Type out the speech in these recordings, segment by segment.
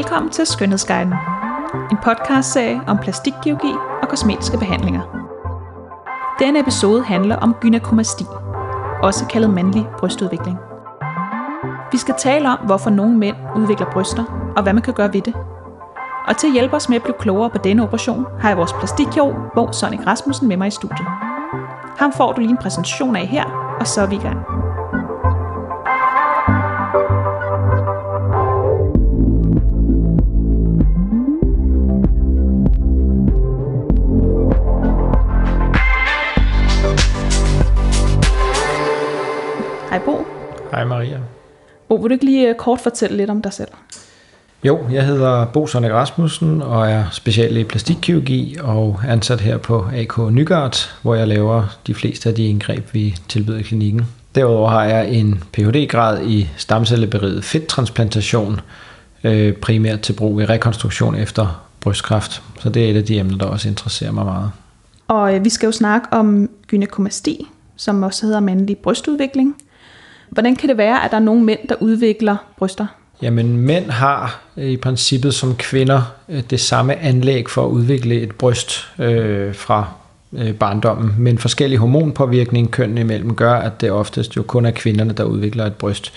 Velkommen til Skønhedsguiden. En podcastserie om plastikkirurgi og kosmetiske behandlinger. Denne episode handler om gynekomasti, også kaldet mandlig brystudvikling. Vi skal tale om, hvorfor nogle mænd udvikler bryster, og hvad man kan gøre ved det. Og til at hjælpe os med at blive klogere på denne operation, har jeg vores plastikkirurg, Bo Sonic Rasmussen, med mig i studiet. Ham får du lige en præsentation af her, og så er vi i gang. Bo, vil du ikke lige øh, kort fortælle lidt om dig selv? Jo, jeg hedder Bo Sonnik Rasmussen og er speciallæge i plastikkirurgi og ansat her på AK Nygaard, hvor jeg laver de fleste af de indgreb, vi tilbyder i klinikken. Derudover har jeg en Ph.D.-grad i stamcelleberiget fedttransplantation, øh, primært til brug i rekonstruktion efter brystkræft. Så det er et af de emner, der også interesserer mig meget. Og øh, vi skal jo snakke om gynekomasti, som også hedder mandlig brystudvikling. Hvordan kan det være, at der er nogle mænd, der udvikler bryster? Jamen, mænd har øh, i princippet som kvinder øh, det samme anlæg for at udvikle et bryst øh, fra øh, barndommen, men forskellig hormonpåvirkning kønnene imellem gør, at det oftest jo kun er kvinderne, der udvikler et bryst.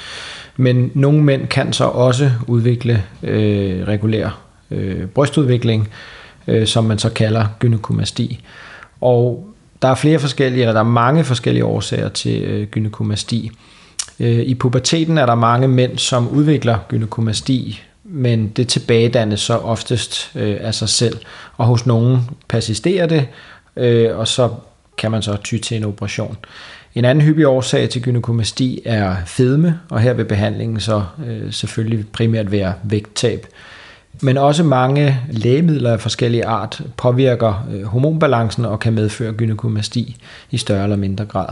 Men nogle mænd kan så også udvikle øh, regulær øh, brystudvikling, øh, som man så kalder gynekomasti. Og der er flere forskellige, eller der er mange forskellige årsager til øh, gynekomasti. Øh, I puberteten er der mange mænd, som udvikler gynekomasti, men det tilbagedannes så oftest øh, af sig selv. Og hos nogen persisterer det, øh, og så kan man så ty til en operation. En anden hyppig årsag til gynekomasti er fedme, og her vil behandlingen så øh, selvfølgelig primært være vægttab. Men også mange lægemidler af forskellige art påvirker øh, hormonbalancen og kan medføre gynekomasti i større eller mindre grad.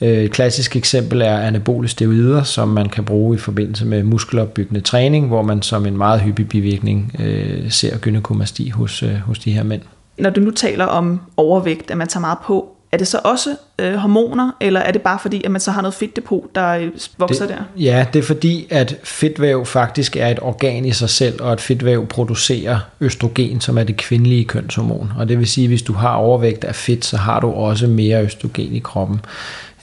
Øh, et klassisk eksempel er anabole steroider, som man kan bruge i forbindelse med muskelopbyggende træning, hvor man som en meget hyppig bivirkning øh, ser gynekomasti hos, øh, hos de her mænd. Når du nu taler om overvægt, at man tager meget på, er det så også øh, hormoner, eller er det bare fordi, at man så har noget fedtdepot, der øh, vokser det, der? Ja, det er fordi, at fedtvæv faktisk er et organ i sig selv, og at fedtvæv producerer østrogen, som er det kvindelige kønshormon. Og det vil sige, at hvis du har overvægt af fedt, så har du også mere østrogen i kroppen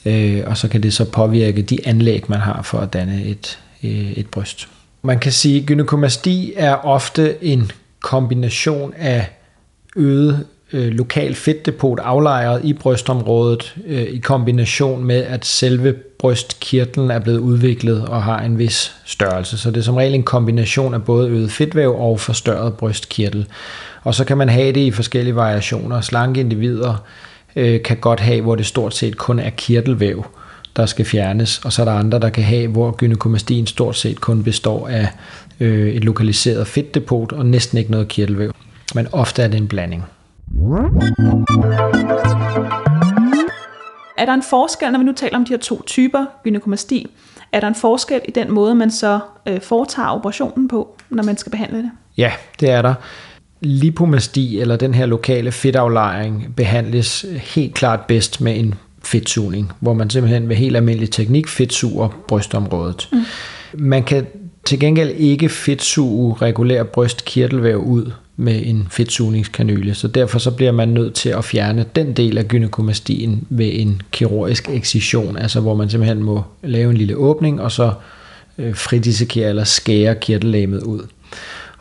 øh, og så kan det så påvirke de anlæg, man har for at danne et, øh, et bryst. Man kan sige, at gynekomasti er ofte en kombination af øget øh, lokal fedtdepot aflejret i brystområdet øh, i kombination med, at selve brystkirtlen er blevet udviklet og har en vis størrelse. Så det er som regel en kombination af både øget fedtvæv og forstørret brystkirtel. Og så kan man have det i forskellige variationer. Slanke individer øh, kan godt have, hvor det stort set kun er kirtelvæv, der skal fjernes, og så er der andre, der kan have, hvor gynekomastien stort set kun består af øh, et lokaliseret fedtdepot og næsten ikke noget kirtelvæv. Men ofte er det en blanding. Er der en forskel, når vi nu taler om de her to typer gynekomasti, er der en forskel i den måde, man så øh, foretager operationen på, når man skal behandle det? Ja, det er der lipomasti eller den her lokale fedtaflejring behandles helt klart bedst med en fedtsugning, hvor man simpelthen ved helt almindelig teknik fedtsuger brystområdet. Mm. Man kan til gengæld ikke fedtsuge regulær brystkirtelvæv ud med en fedtsugningskanyle, så derfor så bliver man nødt til at fjerne den del af gynekomastien ved en kirurgisk excision, altså hvor man simpelthen må lave en lille åbning og så øh, fridissekere eller skære kirtellæmet ud.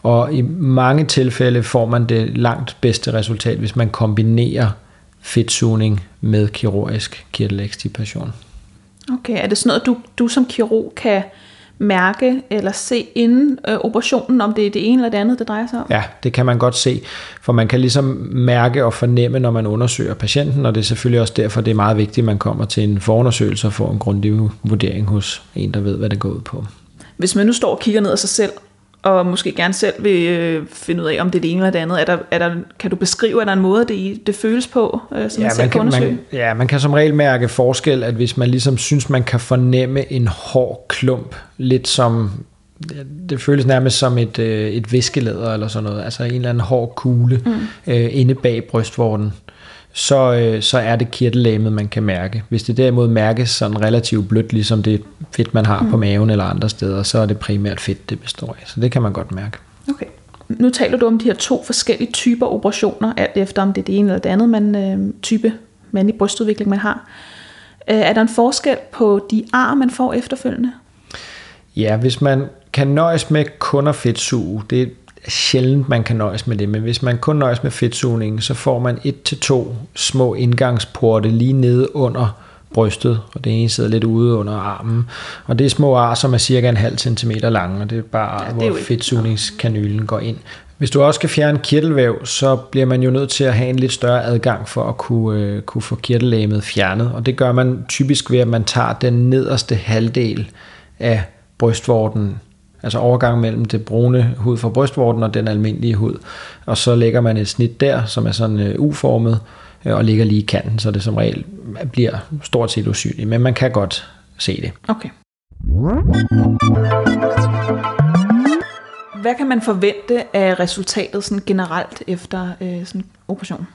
Og i mange tilfælde får man det langt bedste resultat, hvis man kombinerer fedtsugning med kirurgisk kirtelekstipation. Okay, er det sådan noget, du, du som kirurg kan mærke eller se inden øh, operationen, om det er det ene eller det andet, det drejer sig om? Ja, det kan man godt se, for man kan ligesom mærke og fornemme, når man undersøger patienten, og det er selvfølgelig også derfor, det er meget vigtigt, at man kommer til en forundersøgelse og får en grundig vurdering hos en, der ved, hvad det går ud på. Hvis man nu står og kigger ned af sig selv, og måske gerne selv vil øh, finde ud af, om det er det ene eller det andet. Er der, er der, kan du beskrive, at der er en måde, det, det føles på, øh, som ja, man, man kan, man, ja, man kan som regel mærke forskel, at hvis man ligesom synes, man kan fornemme en hård klump, lidt som, det føles nærmest som et, øh, et viskelæder eller sådan noget, altså en eller anden hård kugle mm. øh, inde bag brystvorten så, øh, så er det kirtellæmet, man kan mærke. Hvis det derimod mærkes sådan relativt blødt, ligesom det fedt, man har mm. på maven eller andre steder, så er det primært fedt, det består af. Så det kan man godt mærke. Okay. Nu taler du om de her to forskellige typer operationer, alt efter om det er det ene eller det andet man, øh, type mandlig brystudvikling, man har. Øh, er der en forskel på de ar, man får efterfølgende? Ja, hvis man kan nøjes med kun at fedtsuge, det sjældent, man kan nøjes med det, men hvis man kun nøjes med fedtsugningen, så får man et til to små indgangsporte lige nede under brystet, og det ene sidder lidt ude under armen. Og det er små ar, som er cirka en halv centimeter lange, og det er bare, ja, det er hvor fedtsugningskanylen går ind. Hvis du også skal fjerne kirtelvæv, så bliver man jo nødt til at have en lidt større adgang for at kunne, øh, kunne få kirtellægemet fjernet. Og det gør man typisk ved, at man tager den nederste halvdel af brystvorten, altså overgang mellem det brune hud fra brystvorten og den almindelige hud. Og så lægger man et snit der, som er sådan øh, uformet, øh, og ligger lige i kanten, så det som regel bliver stort set usynligt. Men man kan godt se det. Okay. Hvad kan man forvente af resultatet sådan generelt efter øh, sådan en operation?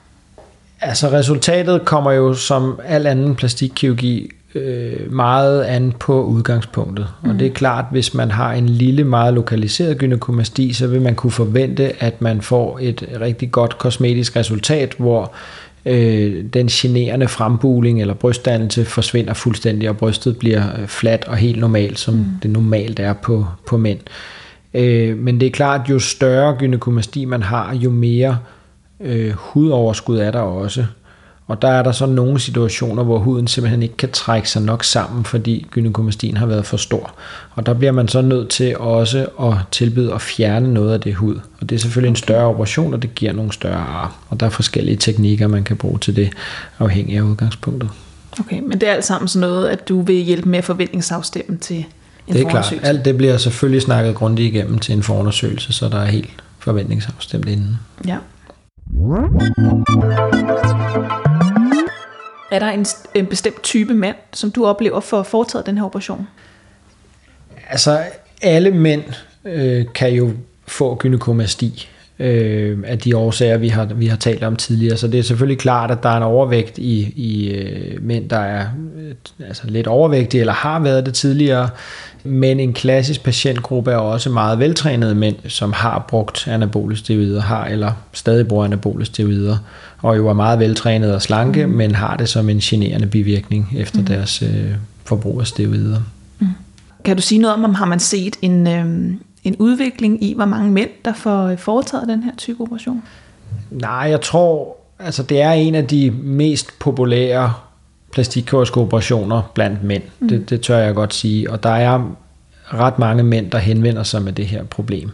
Altså resultatet kommer jo som al anden plastikkirurgi øh, meget an på udgangspunktet. Mm. Og det er klart, hvis man har en lille, meget lokaliseret gynekomasti, så vil man kunne forvente, at man får et rigtig godt kosmetisk resultat, hvor øh, den generende frembuling eller brystdannelse forsvinder fuldstændig, og brystet bliver øh, fladt og helt normalt, som mm. det normalt er på, på mænd. Øh, men det er klart, jo større gynekomasti man har, jo mere øh, hudoverskud er der også. Og der er der så nogle situationer, hvor huden simpelthen ikke kan trække sig nok sammen, fordi gynekomastien har været for stor. Og der bliver man så nødt til også at tilbyde at fjerne noget af det hud. Og det er selvfølgelig en større operation, og det giver nogle større ar. Og der er forskellige teknikker, man kan bruge til det, afhængig af udgangspunktet. Okay, men det er alt sammen sådan noget, at du vil hjælpe med forventningsafstemme til en Det er klart. Alt det bliver selvfølgelig snakket grundigt igennem til en forundersøgelse, så der er helt forventningsafstemt inden. Ja. Er der en, en bestemt type mand, som du oplever for at foretage den her operation? Altså, alle mænd øh, kan jo få gynekomasti øh, af de årsager, vi har, vi har talt om tidligere. Så det er selvfølgelig klart, at der er en overvægt i, i øh, mænd, der er øh, altså lidt overvægtige eller har været det tidligere. Men en klassisk patientgruppe er også meget veltrænede mænd, som har brugt anabole steroider, har eller stadig bruger anabole steroider, og jo er meget veltrænede og slanke, mm. men har det som en generende bivirkning efter mm. deres øh, forbrug af steroider. Mm. Kan du sige noget om, om har man set en, øh, en udvikling i, hvor mange mænd, der får foretaget den her type operation? Nej, jeg tror, altså det er en af de mest populære plastikkirurgiske operationer blandt mænd. Mm. Det, det tør jeg godt sige. Og der er ret mange mænd, der henvender sig med det her problem.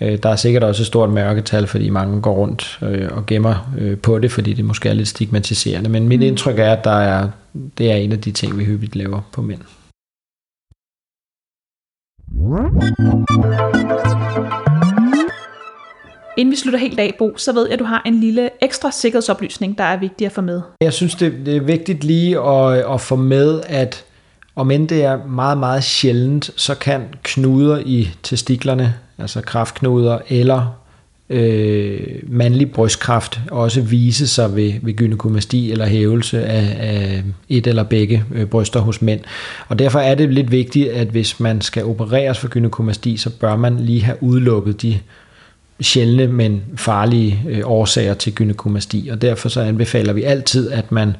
Øh, der er sikkert også et stort mørketal, fordi mange går rundt øh, og gemmer øh, på det, fordi det måske er lidt stigmatiserende. Men mit mm. indtryk er, at der er, det er en af de ting, vi hyppigt laver på mænd. Inden vi slutter helt af, Bo, så ved jeg, at du har en lille ekstra sikkerhedsoplysning, der er vigtig at få med. Jeg synes, det, det er vigtigt lige at, at få med, at om end det er meget, meget sjældent, så kan knuder i testiklerne, altså kraftknuder eller øh, mandlig brystkræft også vise sig ved, ved gynekomasti eller hævelse af, af et eller begge øh, bryster hos mænd. Og derfor er det lidt vigtigt, at hvis man skal opereres for gynekomasti, så bør man lige have udelukket de sjældne, men farlige øh, årsager til gynekomasti. Og derfor så anbefaler vi altid, at man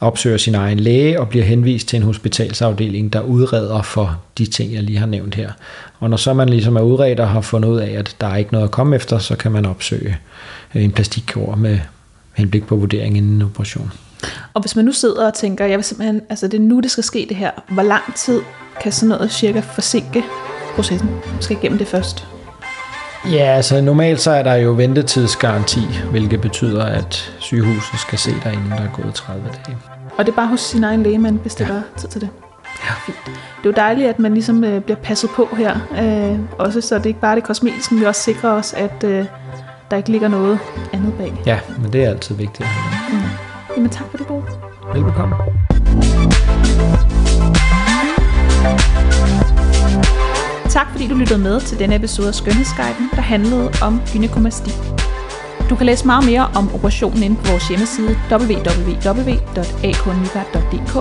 opsøger sin egen læge og bliver henvist til en hospitalsafdeling, der udreder for de ting, jeg lige har nævnt her. Og når så man ligesom er udredt og har fundet ud af, at der er ikke noget at komme efter, så kan man opsøge øh, en plastikkor med henblik på vurdering inden en operation. Og hvis man nu sidder og tænker, jeg vil simpelthen, altså det er nu, det skal ske det her, hvor lang tid kan sådan noget cirka forsinke processen? Skal igennem det først? Ja, altså normalt så er der jo ventetidsgaranti, hvilket betyder, at sygehuset skal se dig, inden der er gået 30 dage. Og det er bare hos sin egen læge, man bestiller ja. tid til det? Ja. Fint. Det er jo dejligt, at man ligesom øh, bliver passet på her. Øh, også så det ikke bare er det kosmetiske, men vi også sikrer os, at øh, der ikke ligger noget andet bag. Ja, men det er altid vigtigt. Mm. Jamen tak for det, Bo. Velbekomme. Du lyttede med til denne episode af Skønhedsguiden, der handlede om gynekomasti. Du kan læse meget mere om operationen inde på vores hjemmeside www.aknygaard.dk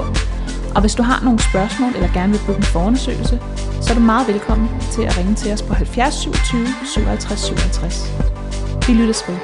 Og hvis du har nogle spørgsmål eller gerne vil booke en forundersøgelse, så er du meget velkommen til at ringe til os på 70 27 57 57. Vi lyttes ved.